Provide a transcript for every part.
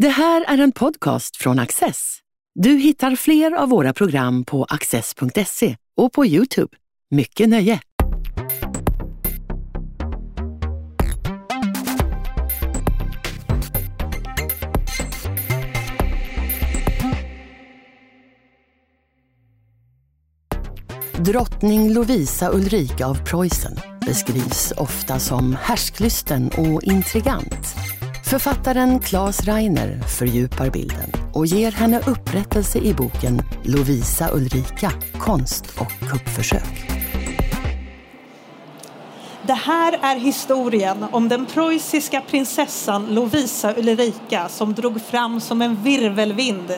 Det här är en podcast från Access. Du hittar fler av våra program på access.se och på Youtube. Mycket nöje! Drottning Lovisa Ulrika av Preussen beskrivs ofta som härsklysten och intrigant. Författaren Claes Reiner fördjupar bilden och ger henne upprättelse i boken Lovisa Ulrika, konst och kuppförsök. Det här är historien om den preussiska prinsessan Lovisa Ulrika som drog fram som en virvelvind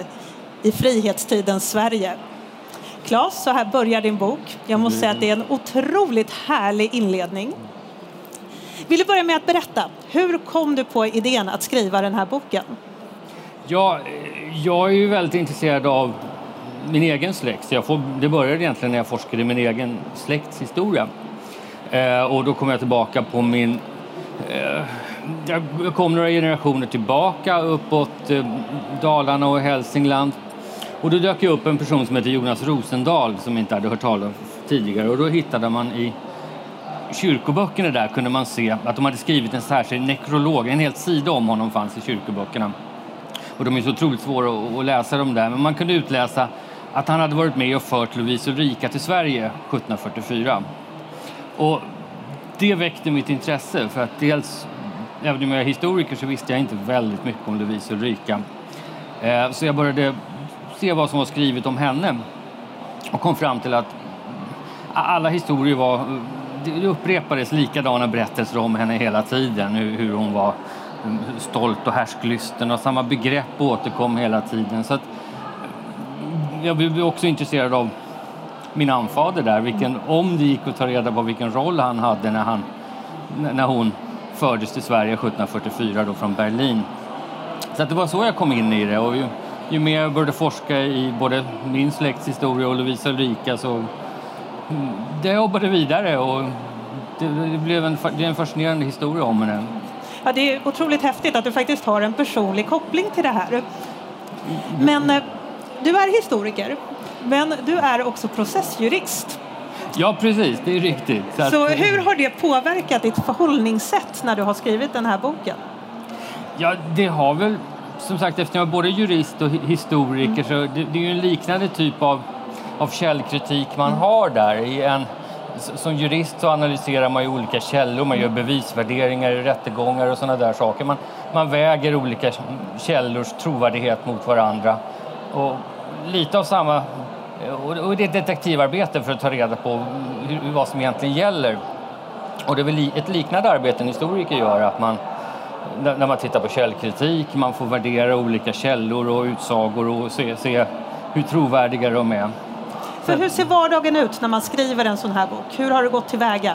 i frihetstidens Sverige. Claes, så här börjar din bok. Jag måste säga att det är en otroligt härlig inledning. Vill du börja med att berätta, hur kom du på idén att skriva den här boken? Ja, jag är ju väldigt intresserad av min egen släkt. Jag får, det började egentligen när jag forskade i min egen släkts historia. Eh, och då kom jag tillbaka på min... Eh, jag kom några generationer tillbaka uppåt eh, Dalarna och Hälsingland. Och då dök jag upp en person som heter Jonas Rosendahl som inte hade hört talas om tidigare. Och då hittade man i kyrkoböckerna där kunde man se att de hade skrivit en särskild nekrolog, en hel sida om honom fanns i kyrkoböckerna. Och de är så otroligt svåra att läsa dem där, men man kunde utläsa att han hade varit med och fört Lovisa Ulrika till Sverige 1744. Och det väckte mitt intresse för att dels, även om jag är historiker så visste jag inte väldigt mycket om Lovisa Ulrika. Eh, så jag började se vad som var skrivet om henne och kom fram till att alla historier var det upprepades likadana berättelser om henne hela tiden. Hur, hon var stolt och härsklysten och samma begrepp återkom hela tiden. Så att, eh, jag blev också intresserad av min anfader där, vilken, om det gick att ta reda på vilken roll han hade när, han, när hon fördes till Sverige 1744 då från Berlin. Så att det var så jag kom in i det och ju, ju mer jag började forska i både min släkts historia och Lovisa Ulrika så det jobbade vidare och det, det blev en, det är en fascinerande historia om henne. Ja, det är otroligt häftigt att du faktiskt har en personlig koppling till det här. Men eh, du är historiker, men du är också processjurist. Ja, precis, det är riktigt. Så, så att, hur har det påverkat ditt förhållningssätt när du har skrivit den här boken? Ja, det har väl, som sagt, eftersom jag är både jurist och historiker så det, det är ju en liknande typ av av källkritik man har där. I en, som jurist så analyserar man ju olika källor, man gör bevisvärderingar i rättegångar och sådana där saker. Man, man väger olika källors trovärdighet mot varandra. Och lite av samma... Och det är detektivarbete för att ta reda på hur, vad som egentligen gäller. Och det är väl ett liknande arbete en historiker gör, att man när man tittar på källkritik, man får värdera olika källor och utsagor och se, se hur trovärdiga de är. För hur ser vardagen ut när man skriver en sån här bok? Hur har du gått tillväga?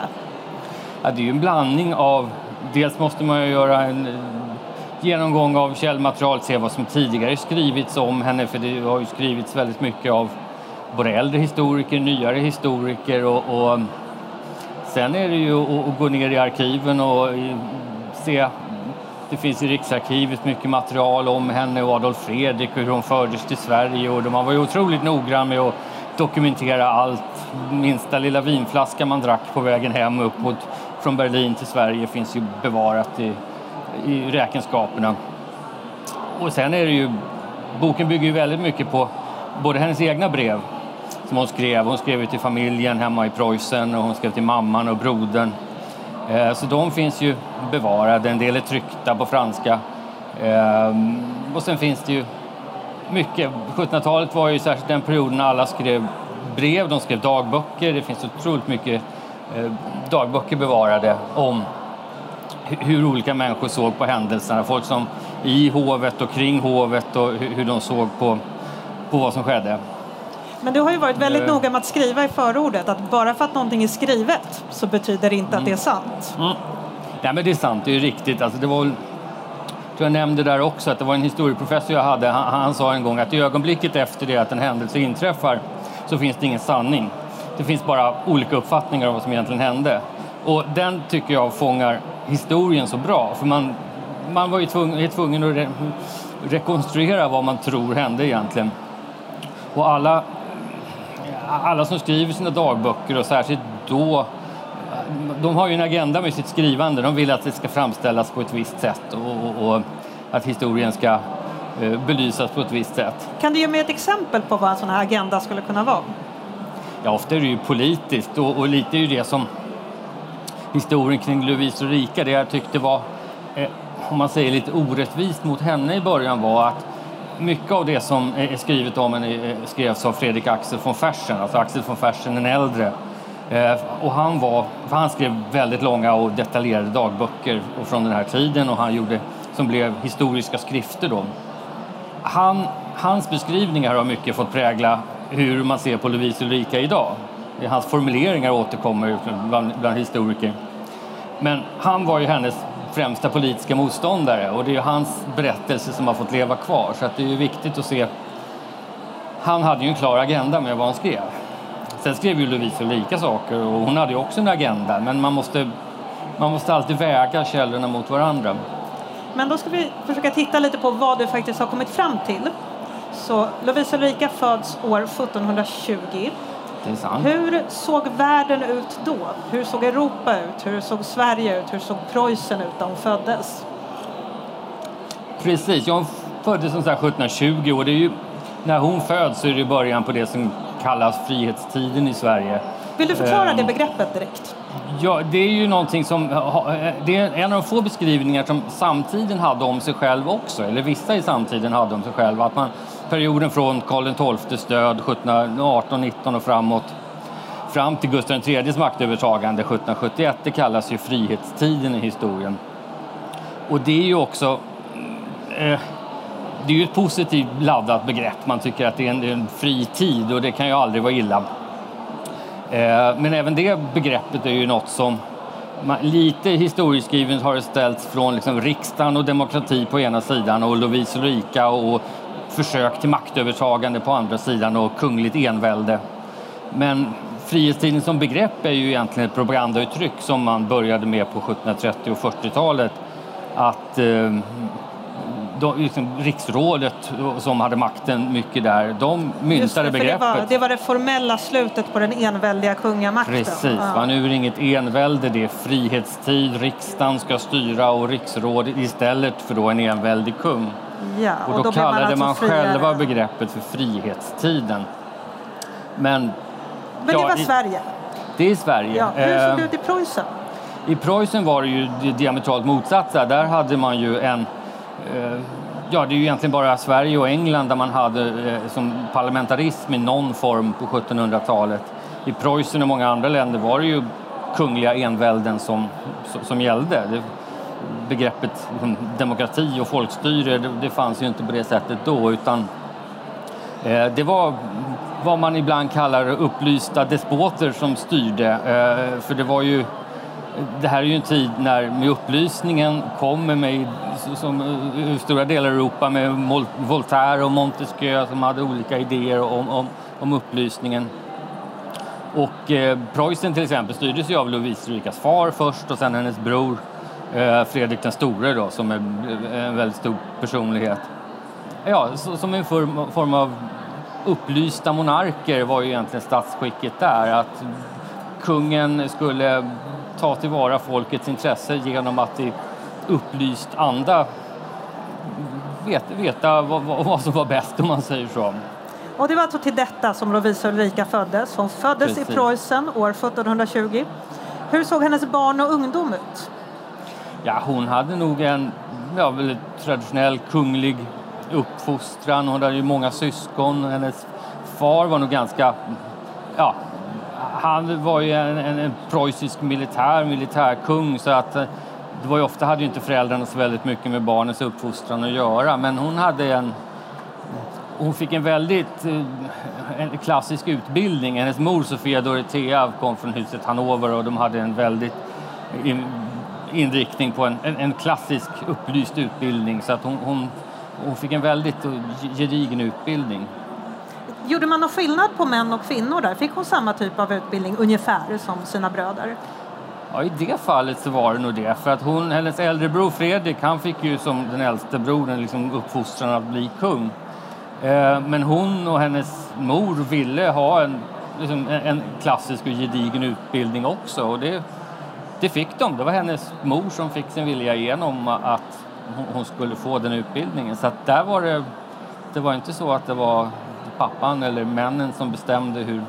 Ja, det är ju en blandning av... Dels måste man ju göra en eh, genomgång av källmaterial, se vad som tidigare skrivits om henne, för det har ju skrivits väldigt mycket av både äldre historiker, nyare historiker och, och mm, sen är det ju att, att gå ner i arkiven och eh, se det finns i Riksarkivet mycket material om henne och Adolf Fredrik och hur hon fördes till Sverige och man var ju otroligt noggrann med att dokumentera allt. Minsta lilla vinflaska man drack på vägen hem upp mot, från Berlin till Sverige finns ju bevarat i, i räkenskaperna. Och sen är det ju, boken bygger ju väldigt mycket på både hennes egna brev som hon skrev. Hon skrev till familjen hemma i Preussen och hon skrev till mamman och brodern. Eh, så de finns ju bevarade, en del är tryckta på franska. Ehm, och sen finns det ju mycket. 1700-talet var ju särskilt den perioden när alla skrev brev, de skrev dagböcker. Det finns otroligt mycket eh, dagböcker bevarade om hur olika människor såg på händelserna. Folk som i hovet och kring hovet och hur de såg på, på vad som skedde. Men du har ju varit väldigt uh, noga med att skriva i förordet att bara för att någonting är skrivet så betyder det inte mm. att det är sant. Mm. Nej men det är sant, det är riktigt. Alltså, det var tror jag nämnde där också att det var en historieprofessor jag hade. Han, han sa en gång att i ögonblicket efter det att en händelse inträffar så finns det ingen sanning. Det finns bara olika uppfattningar om vad som egentligen hände. Och den tycker jag fångar historien så bra. För man, man var ju tvungen, tvungen att rekonstruera vad man tror hände egentligen. Och alla, alla som skriver sina dagböcker och särskilt då de har ju en agenda med sitt skrivande. De vill att det ska framställas på ett visst sätt och, och, och att historien ska eh, belysas på ett visst sätt. Kan du ge mig ett exempel på vad en sån här agenda skulle kunna vara? Ja, ofta är det ju politiskt och, och lite är ju det som historien kring Lovisa Ulrika, det jag tyckte var, eh, om man säger lite orättvist mot henne i början var att mycket av det som är skrivet om henne skrevs av Fredrik Axel von Fersen, alltså Axel von Fersen den äldre. Eh, och han, var, han skrev väldigt långa och detaljerade dagböcker från den här tiden och han gjorde som blev historiska skrifter då. Han, hans beskrivningar har mycket fått prägla hur man ser på Lovisa Ulrika idag. Hans formuleringar återkommer bland, bland historiker. Men han var ju hennes främsta politiska motståndare och det är hans berättelse som har fått leva kvar så att det är viktigt att se. Han hade ju en klar agenda med vad han skrev. Sen skrev ju Lovisa Ulrika saker och hon hade ju också en agenda men man måste, man måste alltid väga källorna mot varandra. Men då ska vi försöka titta lite på vad du faktiskt har kommit fram till. Så Lovisa Ulrika föds år 1720. Det är sant. Hur såg världen ut då? Hur såg Europa ut? Hur såg Sverige ut? Hur såg Preussen ut när hon föddes? Precis, jag föddes som sagt 1720 och det är ju, när hon föds så är det början på det som kallas frihetstiden i Sverige. Vill du förklara det ehm, begreppet direkt? Ja, det är ju någonting som... Det är en av de få beskrivningar som samtiden hade om sig själv också, eller vissa i samtiden hade om sig själva. Att man, perioden från Karl XIIs död 1718-19 och framåt fram till Gustav IIIs maktövertagande 1771, det kallas ju frihetstiden i historien. Och det är ju också... Eh, det är ju ett positivt laddat begrepp. Man tycker att det är en, en fri tid och det kan ju aldrig vara illa. Eh, men även det begreppet är ju något som man, lite historieskrivet har det ställts från liksom riksdagen och demokrati på ena sidan och Lovisa Ulrika och försök till maktövertagande på andra sidan och kungligt envälde. Men frihetstiden som begrepp är ju egentligen ett propagandauttryck som man började med på 1730 och 40-talet. Att eh, de, liksom, riksrådet som hade makten mycket där, de myntade det, begreppet. Det var, det var, det formella slutet på den enväldiga kungamakten. Precis, ja. nu är det inget envälde, det är frihetstid, riksdagen ska styra och riksrådet istället för då en enväldig kung. Ja, och, och då, då kallade man, alltså man själva begreppet för frihetstiden. Men, Men det ja, var Sverige? Det är Sverige. Ja. Hur såg det ut i Preussen? I Preussen var det ju diametralt motsatta. Där hade man ju en Eh, Eh, ja, det är ju egentligen bara Sverige och England där man hade eh, som parlamentarism i någon form på 1700-talet. I Preussen och många andra länder var det ju kungliga envälden som, som gällde. Det, begreppet liksom, demokrati och folkstyre, det, det, fanns ju inte på det sättet då utan eh, det var vad man ibland kallar upplysta despoter som styrde. Eh, för det var ju det här är ju en tid när med upplysningen kommer med som i stora delar av Europa med Voltaire och Montesquieu som hade olika idéer om, om, om upplysningen. Och eh, Preussen till exempel styrdes ju av Lovisa Ulrikas far först och sen hennes bror eh, Fredrik den store då som är eh, en väldigt stor personlighet. Ja, så, som en form, form av upplysta monarker var ju egentligen statsskicket där. Att kungen skulle ta tillvara folkets intresse genom att i upplyst anda veta, veta vad, vad, som var bäst om man säger så. Och det var alltså till detta som Lovisa Ulrika föddes. Hon föddes Precis. i Preussen år 1720. Hur såg hennes barn och ungdom ut? Ja, hon hade nog en ja, väldigt traditionell kunglig uppfostran. Hon hade ju många syskon. Hennes far var nog ganska ja, han var ju en, en, en preussisk militär, militärkung så att eh, det var ju ofta hade ju inte föräldrarna så väldigt mycket med barnens uppfostran att göra men hon hade en hon fick en väldigt eh, en klassisk utbildning. Hennes mor Sofia Dorothea kom från huset Hannover och de hade en väldigt eh, inriktning på en, en, klassisk upplyst utbildning så att hon, hon, hon fick en väldigt gedigen utbildning. Gjorde man någon skillnad på män och kvinnor där? Fick hon samma typ av utbildning ungefär som sina bröder? Ja, i det fallet så var det nog det. För att hon, hennes äldre bror Fredrik, han fick ju som den äldste brodern liksom uppfostran att bli kung. Eh, men hon och hennes mor ville ha en, liksom, en klassisk och gedigen utbildning också. Och det, det fick de. Det var hennes mor som fick sin vilja igenom att hon skulle få den utbildningen. Så att där var det, det var inte så att det var pappan eller männen som bestämde hur,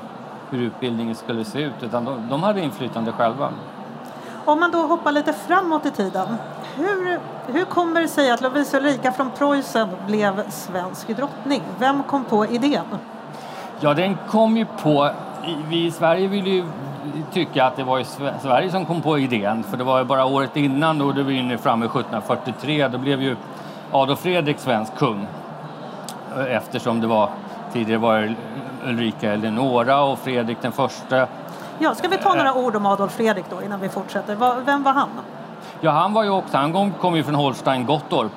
hur utbildningen skulle se ut utan de, de hade inflytande själva. Om man då hoppar lite framåt i tiden. Hur, hur kommer det sig att Lovisa Ulrika från Preussen blev svensk drottning? Vem kom på idén? Ja, den kom ju på... Vi i Sverige vill ju tycka att det var Sverige som kom på idén för det var ju bara året innan, då det var inne framme 1743, då blev ju Adolf Fredrik svensk kung eftersom det var tidigare var Ulrika Eleonora och Fredrik den första Ja, ska vi ta några ord om Adolf Fredrik då innan vi fortsätter? Vem var han? Ja, han var ju också, han kom, ju från Holstein Gottorp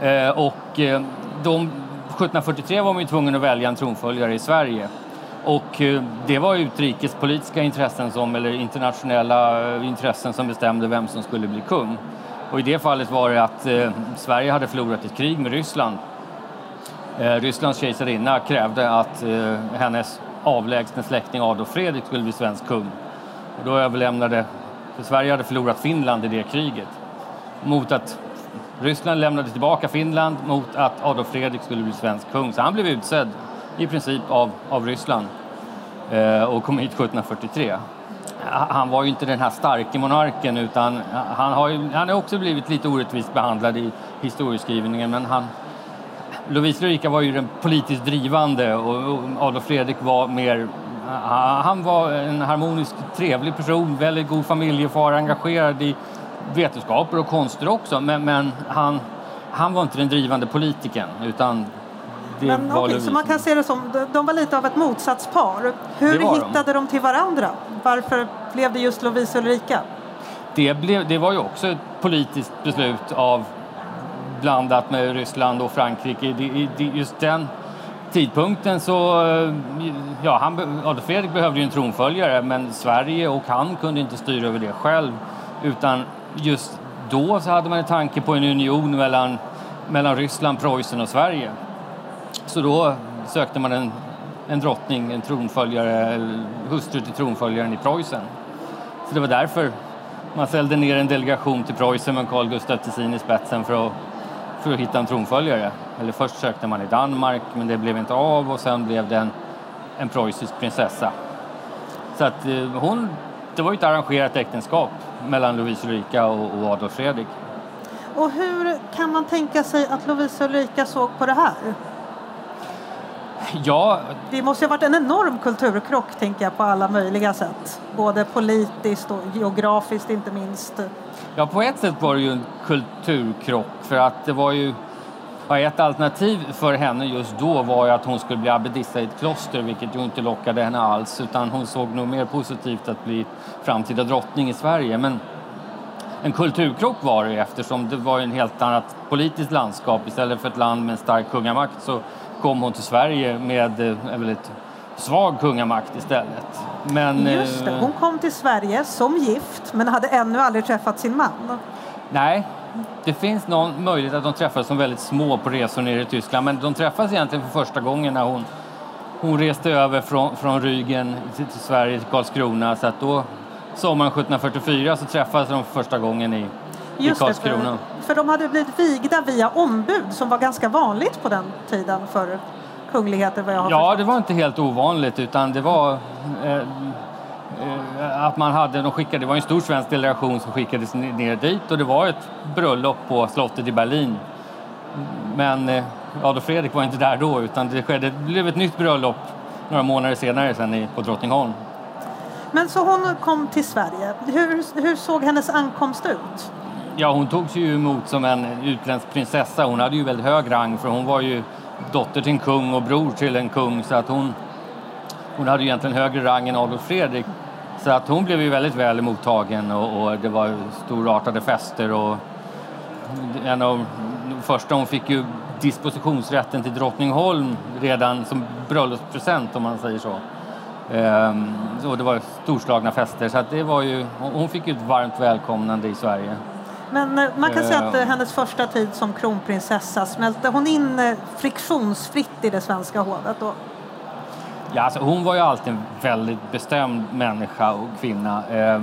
eh, och eh, de, 1743 var man ju tvungen att välja en tronföljare i Sverige. Och eh, det var utrikespolitiska intressen som, eller internationella eh, intressen som bestämde vem som skulle bli kung. Och i det fallet var det att eh, Sverige hade förlorat ett krig med Ryssland. Eh, Rysslands kejsarinna krävde att eh, hennes avlägsne släkting Adolf Fredrik skulle bli svensk kung. Och då överlämnade, för Sverige hade förlorat Finland i det kriget, mot att Ryssland lämnade tillbaka Finland mot att Adolf Fredrik skulle bli svensk kung. Så han blev utsedd i princip av, av Ryssland eh, och kom hit 1743. Han var ju inte den här starke monarken utan han har, ju, han har också blivit lite orättvist behandlad i historieskrivningen men han, Lovisa Ulrika var ju den politiskt drivande och Adolf Fredrik var mer han var en harmonisk, trevlig person, väldigt god familjefar, engagerad i vetenskaper och konster också. Men, men han, han var inte den drivande politikern utan det men, var okay, Så man kan se det som, de var lite av ett motsatspar. Hur hittade de. de till varandra? Varför blev det just Lovisa Ulrika? Det, blev, det var ju också ett politiskt beslut av blandat med Ryssland och Frankrike. just den tidpunkten så, eh, ja, han, Adolf Fredrik behövde ju en tronföljare men Sverige och han kunde inte styra över det själv utan just då så hade man en tanke på en union mellan, mellan Ryssland, Preussen och Sverige. Så då sökte man en, en drottning, en tronföljare, hustru till tronföljaren i Preussen. Så det var därför man ställde ner en delegation till Preussen med Carl Gustaf Tessin i spetsen för att för att hitta en tronföljare. Eller först sökte man i Danmark men det blev inte av och sen blev det en, en preussisk prinsessa. Så att eh, hon, det var ju ett arrangerat äktenskap mellan Lovisa Ulrika och, och Adolf Fredrik. Och hur kan man tänka sig att Lovisa Ulrika såg på det här? Ja. Det måste ha varit en enorm kulturkrock tänker jag på alla möjliga sätt. Både politiskt och geografiskt inte minst. Ja, på ett sätt var det ju en kulturkrock för att det var ju ett alternativ för henne just då var att hon skulle bli abbedissa i ett kloster vilket ju inte lockade henne alls utan hon såg nog mer positivt att bli framtida drottning i Sverige. Men en kulturkrock var det eftersom det var en helt annat politiskt landskap. Istället för ett land med en stark kungamakt så kom hon till Sverige med en eh, väldigt svag kungamakt istället. Men, Just det, eh, hon kom till Sverige som gift men hade ännu aldrig träffat sin man. Nej, det finns någon möjlighet att de träffades som väldigt små på resor ner i Tyskland men de träffades egentligen för första gången när hon, hon reste över från, från Rügen till, till Sverige, till Karlskrona. Så att då, sommaren 1744 så träffades de för första gången i, Just i Karlskrona. Det, för, för de hade blivit vigda via ombud som var ganska vanligt på den tiden för kungligheter vad jag har Ja, förstått. det var inte helt ovanligt utan det var eh, eh, att man hade, de skickade, det var en stor svensk delegation som skickades ner dit och det var ett bröllop på slottet i Berlin. Men eh, Adolf Fredrik var inte där då utan det, skedde, det blev ett nytt bröllop några månader senare sen på Drottningholm. Men så hon kom till Sverige. Hur, hur såg hennes ankomst ut? Ja, hon togs ju emot som en utländsk prinsessa. Hon hade ju väldigt hög rang för hon var ju dotter till en kung och bror till en kung så att hon, hon hade egentligen högre rang än Adolf Fredrik. Så att hon blev ju väldigt väl mottagen och, och det var storartade fester och en av de första hon fick ju dispositionsrätten till Drottningholm redan som bröllopspresent om man säger så. Ehm, och det var storslagna fester så att det var ju, hon fick ju ett varmt välkomnande i Sverige. Men eh, man kan säga att eh, hennes första tid som kronprinsessa smälte hon in eh, friktionsfritt i det svenska hovet då? Ja, alltså, hon var ju alltid en väldigt bestämd människa och kvinna. Eh,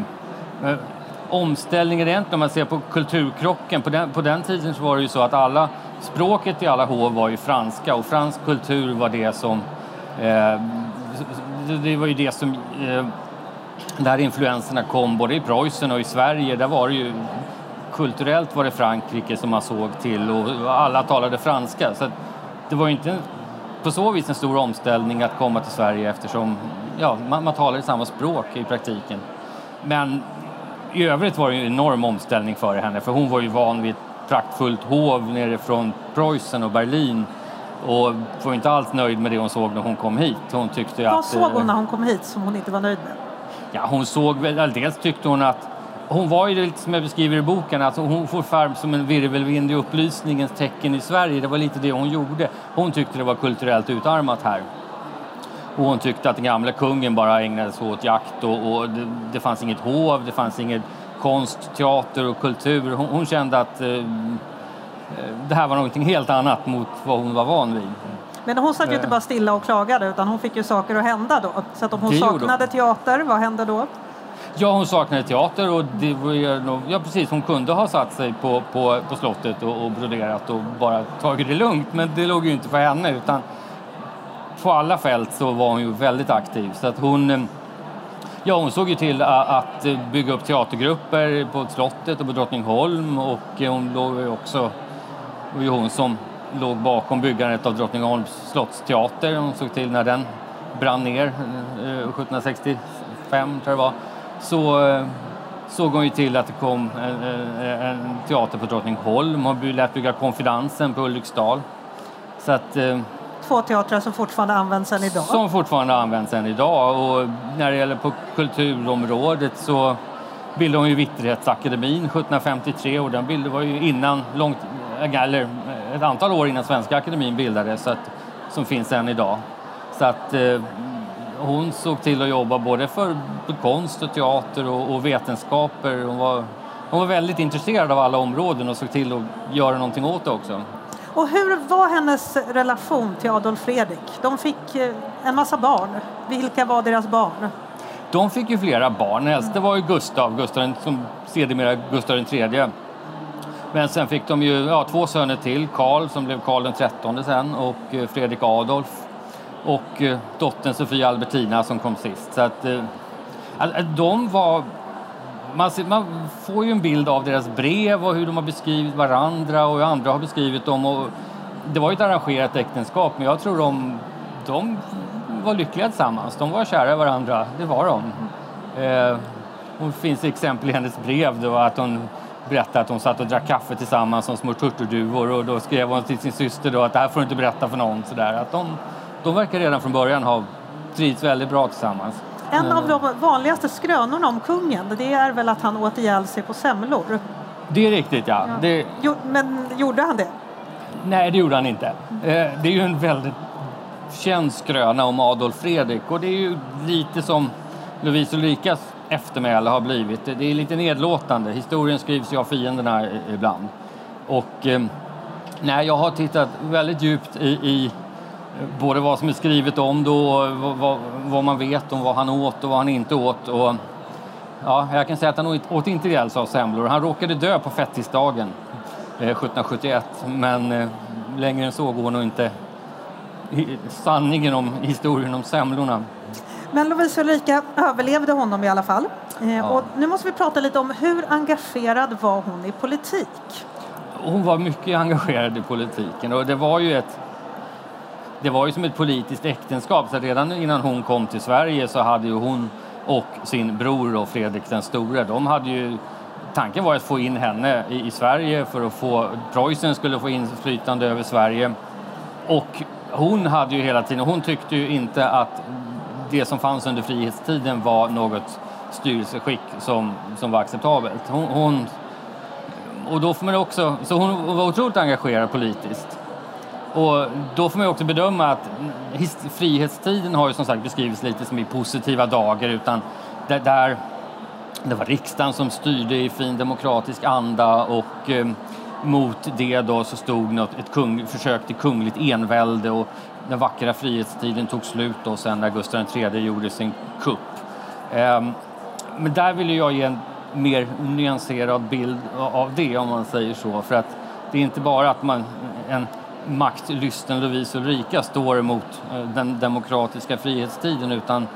omställningen egentligen, om man ser på kulturkrocken, på den, på den tiden så var det ju så att alla, språket i alla hov var ju franska och fransk kultur var det som, eh, det var ju det som, eh, där influenserna kom både i Preussen och i Sverige, där var det ju kulturellt var det Frankrike som man såg till och alla talade franska. Så det var inte på så vis en stor omställning att komma till Sverige eftersom ja, man, man talade samma språk i praktiken. Men i övrigt var det en enorm omställning för henne för hon var ju van vid ett praktfullt hov nere från Preussen och Berlin och var inte alls nöjd med det hon såg när hon kom hit. Hon tyckte Vad att, såg hon eh, när hon kom hit som hon inte var nöjd med? Ja, hon såg väl, dels tyckte hon att hon var ju lite som jag beskriver i boken, alltså hon får färg som en virvelvind i upplysningens tecken i Sverige. Det var lite det hon gjorde. Hon tyckte det var kulturellt utarmat här. Och hon tyckte att den gamla kungen bara ägnade sig åt jakt och, och det, det, fanns inget hov, det fanns inget konst, teater och kultur. Hon, hon kände att eh, det här var någonting helt annat mot vad hon var van vid. Men hon satt ju inte Eh. bara stilla och klagade utan hon fick ju saker att hända då. Så att om hon Det saknade teater, vad hände då? Ja, hon saknade teater och det var ju nog, ja precis, hon kunde ha satt sig på, på, på slottet och, och broderat och bara tagit det lugnt, men det låg ju inte för henne utan på alla fält så var hon ju väldigt aktiv så att hon eh, Ja, hon såg ju till att bygga upp teatergrupper på slottet och på Drottningholm och eh, hon låg ju också, det var ju hon som låg bakom byggandet av Drottningholms slottsteater. Hon såg till när den brann ner eh, 1765 tror jag det var. Så eh, såg hon ju till att det kom en, en, en teater på Drottningholm. Hon lät bygga Konfidansen på Ulriksdal. Så att, eh, Två teatrar som fortfarande används än idag. som fortfarande används än idag. Och när det gäller på kulturområdet så bildade hon ju Vitterhetsakademin 1753 och den bildade var ju innan, långt, eller ett antal år innan Svenska akademin bildades, så att, som finns än idag. Så att eh, hon såg till att jobba både för konst och teater och, och vetenskaper. Hon var, hon var väldigt intresserad av alla områden och såg till att göra någonting åt det också. Och hur var hennes relation till Adolf Fredrik? De fick eh, en massa barn. Vilka var deras barn? De fick ju flera barn. Äldste var ju Gustav, Gustav som sedermera Gustav III. Men sen fick de ju ja, två söner till, Karl som blev Karl XIII sen och eh, Fredrik Adolf och eh, dottern Sofia Albertina som kom sist. Så att, eh, att- eh, de var... Man, ser, man får ju en bild av deras brev och hur de har beskrivit varandra och hur andra har beskrivit dem. Och det var ju ett arrangerat äktenskap men jag tror de, de var lyckliga tillsammans. De var kära i varandra, det var de. Eh, det finns exempel i hennes brev då att hon berättade att hon satt och drack kaffe tillsammans som små turturduvor och då skrev hon till sin syster då att det här får du inte berätta för någon. Sådär. Att de, de verkar redan från början ha trivts väldigt bra tillsammans. En av de vanligaste skrönorna om kungen det är väl att han åt ihjäl sig på semlor. Det är riktigt ja. Det, Jo, men gjorde han det? nej, det gjorde han inte. Eh, det är ju en väldigt känd skröna om Adolf Fredrik och det är ju lite som Lovisa Ulrikas eftermäle har blivit. Det är lite nedlåtande. Historien skrivs ju av fienderna ibland. Och eh, nej, jag har tittat väldigt djupt i, i både vad som är skrivet om då och vad, vad, man vet om vad han åt och vad han inte åt. Och, ja, jag kan säga att han åt- inte ihjäl sig av semlor. Han råkade dö på fettisdagen eh, 1771 men eh, längre än så går nog inte sanningen om historien om semlorna. Men Lovisa Ulrika överlevde honom i alla fall. Eh, Ja. Och nu måste vi prata lite om hur engagerad var hon i politik? Hon var mycket engagerad i politiken och det var ju ett det var ju som ett politiskt äktenskap så redan innan hon kom till Sverige så hade ju hon och sin bror då, Fredrik den store, de hade ju Tanken var att få in henne i, i Sverige för att få Preussen skulle få inflytande över Sverige. Och hon hade ju hela tiden, hon tyckte ju inte att det som fanns under frihetstiden var något styrelseskick som, som var acceptabelt. Hon, hon, och då får man också, så hon var otroligt engagerad politiskt. Och då får man också bedöma att frihetstiden har ju som sagt beskrivits lite som i positiva dagar utan där, där det var riksdagen som styrde i fin demokratisk anda och eh, mot det då så stod något, ett kung, försök till kungligt envälde och den vackra frihetstiden tog slut då sen när Gustav III gjorde sin kupp. Eh, men där vill jag ge en mer nyanserad bild av det om man säger så för att det är inte bara att man en maktlysten Lovisa Ulrika står emot eh, den demokratiska frihetstiden utan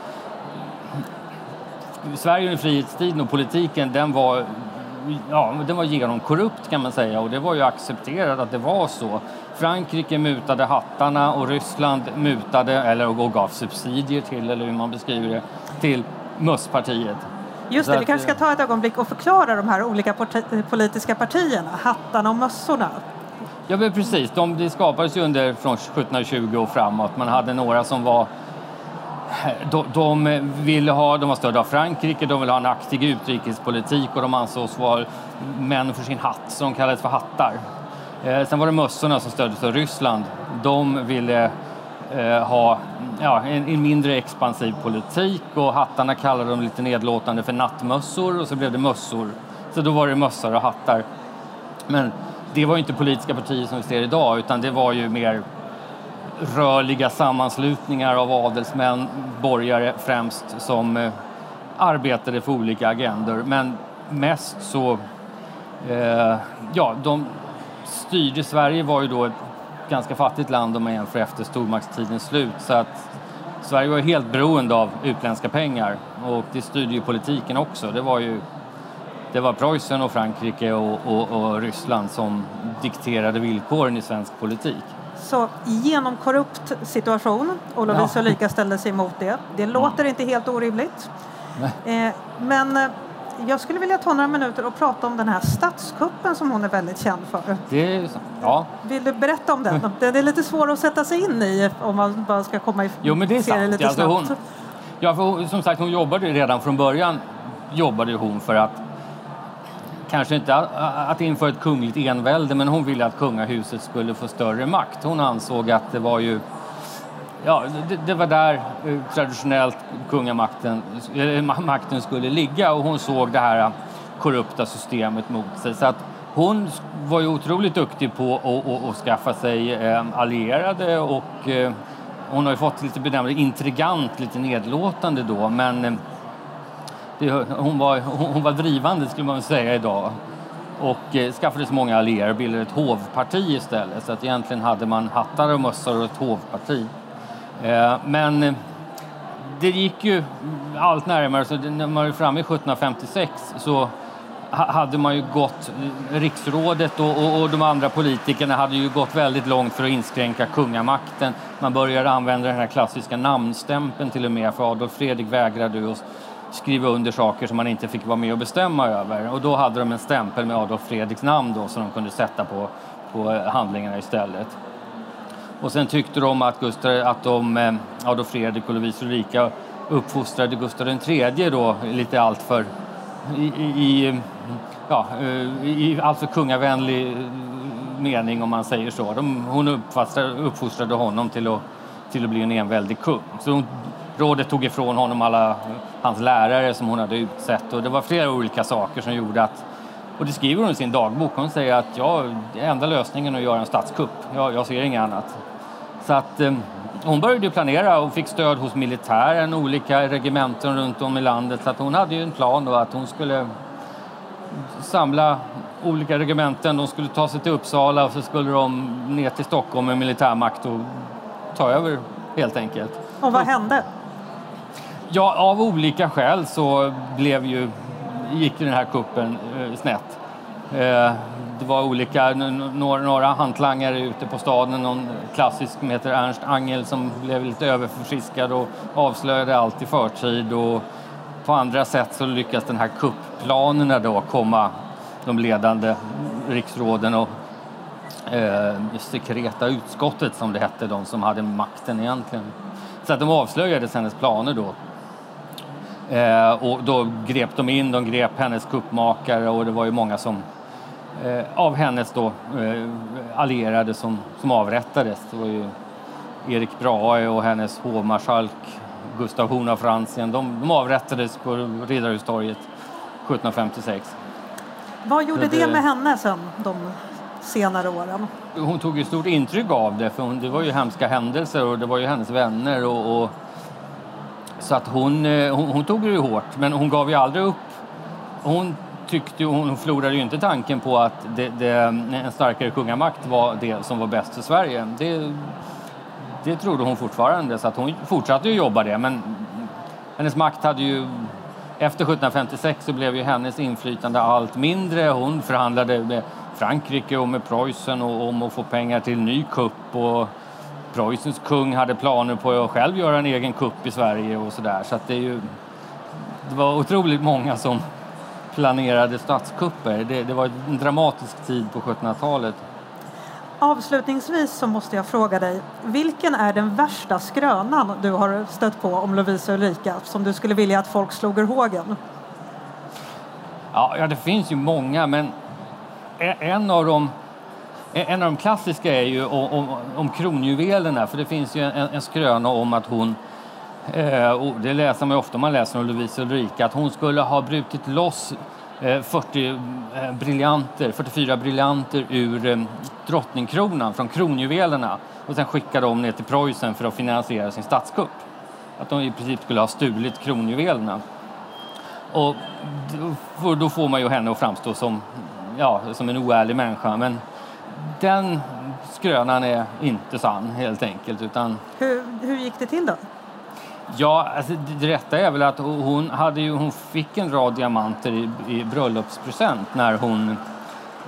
Sverige under frihetstiden och politiken den var, ja, den var genomkorrupt kan man säga och det var ju accepterat att det var så. Frankrike mutade hattarna och Ryssland mutade eller och gav subsidier till, eller hur man beskriver det, till mösspartiet. Just det, vi kanske ska ta ett ögonblick och förklara de här olika politiska partierna, hattarna och mössorna. Ja, men precis. De, det skapades ju under från 1720 och framåt. Man hade några som var de, de, ville ha, de var stödda av Frankrike, de ville ha en aktiv utrikespolitik och de ansågs vara män för sin hatt, så de kallades för hattar. Eh, sen var det mössorna som stöddes av Ryssland. De ville eh, ha ja, en, en, mindre expansiv politik och hattarna kallade de lite nedlåtande för nattmössor och så blev det mössor. Så då var det mössor och hattar. Men det var inte politiska partier som vi ser idag utan det var ju mer rörliga sammanslutningar av adelsmän, borgare främst, som eh, arbetade för olika agendor. Men mest så, eh, ja, de styrde, Sverige var ju då ett ganska fattigt land om man jämför efter stormaktstidens slut. Så att Sverige var helt beroende av utländska pengar och det styrde ju politiken också. Det var ju det var Preussen och Frankrike och, och, och Ryssland som dikterade villkoren i svensk politik. Så genomkorrupt situation och Lovisa ja. Ulrika ställde sig emot det. Det låter mm. inte helt orimligt. Eh, men eh, jag skulle vilja ta några minuter och prata om den här statskuppen som hon är väldigt känd för. Det är, ja. Vill du berätta om den? Den är lite svår att sätta sig in i om man bara ska komma i Jo, men det är sant. Det lite alltså, hon, ja, för som sagt, hon jobbade redan från början jobbade hon för att kanske inte att införa ett kungligt envälde, men hon ville att kungahuset skulle få större makt. Hon ansåg att det var ju Ja, det, det var där eh, traditionellt kungamakten makten skulle ligga och hon såg det här korrupta systemet mot sig. Så att hon var ju otroligt duktig på att, att, skaffa sig eh, allierade och eh, hon har ju fått lite benämning intrigant, lite nedlåtande då, men hon, var, hon var drivande skulle man säga idag och eh, skaffade så många allierade och bildade ett hovparti istället. Så att egentligen hade man hattar och mössor och ett hovparti. Eh, men eh, det gick ju allt närmare, så när man var framme i 1756 så hade man ju gått, eh, riksrådet och, och, och, de andra politikerna hade ju gått väldigt långt för att inskränka kungamakten. Man började använda den här klassiska namnstämpeln till och med, för Adolf Fredrik vägrade ju skriva under saker som man inte fick vara med och bestämma över. Och då hade de en stämpel med Adolf Fredriks namn då som de kunde sätta på, på eh, handlingarna istället. Och sen tyckte de att, Gustav, att de, eh, Adolf Fredrik och Lovisa Ulrika uppfostrade Gustav III då lite alltför i, i, ja, eh, i alltför kungavänlig mening om man säger så. De, hon uppfostrade, uppfostrade honom till att, till att bli en enväldig kung. Så hon rådet tog ifrån honom alla hans lärare som hon hade utsett och det var flera olika saker som gjorde att och det skriver hon i sin dagbok. Hon säger att ja, är enda lösningen att göra en statskupp. Jag, jag ser inget annat. Så att eh, hon började planera och fick stöd hos militären, olika regementen runt om i landet. Så att hon hade ju en plan då att hon skulle samla olika regementen. De skulle ta sig till Uppsala och så skulle de ner till Stockholm med militärmakt och ta över helt enkelt. Och vad hände? Ja, av olika skäl så blev ju, gick den här kuppen eh, snett. Eh, det var olika, några, några hantlangare ute på staden, någon klassisk som heter Ernst Angel som blev lite överförfriskad och avslöjade allt i förtid och på andra sätt så lyckas den här kuppplanerna då komma de ledande riksråden och eh, sekreta utskottet som det hette, de som hade makten egentligen. Så att de avslöjade hennes planer då Eh, och då grep de in, de grep hennes kuppmakare och det var ju många som eh, av hennes då, eh, allierade som, som avrättades. Det var ju Erik Brahe och hennes hovmarskalk Gustav Horn av Franzien. De, de avrättades på Riddarhustorget 1756. Vad gjorde det, det med henne sen, de senare åren? Hon tog ju stort intryck av det, för hon, det var ju hemska händelser och det var ju hennes vänner. Och, och så att hon, eh, hon, hon, tog det ju hårt, men hon gav ju aldrig upp. Hon tyckte hon förlorade ju inte tanken på att det, det, en starkare kungamakt var det som var bäst för Sverige. Det, det trodde hon fortfarande, så att hon fortsatte ju jobba det. Men hennes makt hade ju... Efter 1756 så blev ju hennes inflytande allt mindre. Hon förhandlade med Frankrike och med Preussen och om att få pengar till ny kupp. Och Preussens kung hade planer på att själv göra en egen kupp i Sverige och sådär. Så att det är ju... Det var otroligt många som planerade statskupper. Det, det var en dramatisk tid på 1700-talet. Avslutningsvis så måste jag fråga dig, vilken är den värsta skrönan du har stött på om Lovisa Ulrika som du skulle vilja att folk slog ur hågen? Ja, ja, det finns ju många, men en av dem en av de klassiska är ju om, om, om kronjuvelerna, för det finns ju en, en skröna om att hon eh, och det läser man ju ofta om man läser om Lovisa Ulrika, att hon skulle ha brutit loss eh, 40 eh, briljanter, 44 briljanter ur eh, drottningkronan från kronjuvelerna och sen skicka dem ner till Preussen för att finansiera sin statskupp. Att de i princip skulle ha stulit kronjuvelerna. Och då får man ju henne att framstå som, ja, som en oärlig människa. Men den skrönan är inte sann helt enkelt. Utan... Hur, hur gick det till då? Ja, alltså, det rätta är väl att hon, hade ju, hon fick en rad diamanter i, i bröllopspresent när hon,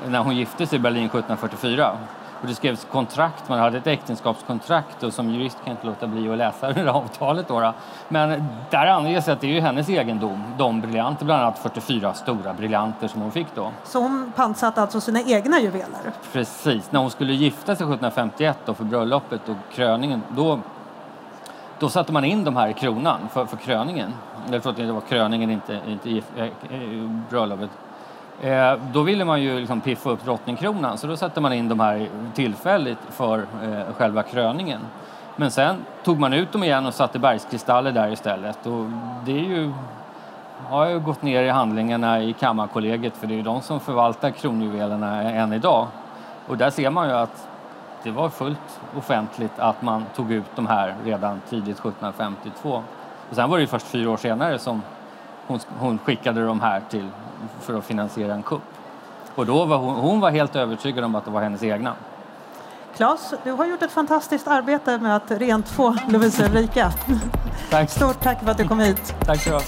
när hon gifte sig i Berlin 1744. Och det skrevs kontrakt, man hade ett äktenskapskontrakt och som jurist kan jag inte låta bli att läsa det avtalet. Då. Men där anges att det är ju hennes egendom, de briljanter, bland annat 44 stora briljanter som hon fick då. Så hon pantsatte alltså sina egna juveler? Precis, när hon skulle gifta sig 1751 då för bröllopet och kröningen, då då satte man in de här i kronan för, för kröningen. Eller förlåt, det var kröningen, inte, inte äh, bröllopet. Eh, då ville man ju liksom piffa upp drottningkronan så då satte man in de här tillfälligt för eh, själva kröningen. Men sen tog man ut dem igen och satte bergskristaller där istället. Och det är ju, har ju gått ner i handlingarna i Kammarkollegiet för det är ju de som förvaltar kronjuvelerna än idag. Och där ser man ju att det var fullt offentligt att man tog ut de här redan tidigt 1752. Och sen var det först fyra år senare som hon, hon, skickade de här till, för att finansiera en kupp. Och då var hon, hon var helt övertygad om att det var hennes egna. Claes, du har gjort ett fantastiskt arbete med att rent få Lovisa Ulrika. Tack. Stort tack för att du kom hit. Tack så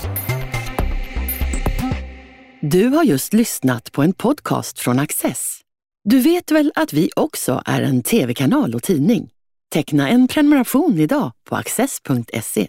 Du har just lyssnat på en podcast från Access. Du vet väl att vi också är en tv-kanal och tidning? Teckna en prenumeration idag på access.se.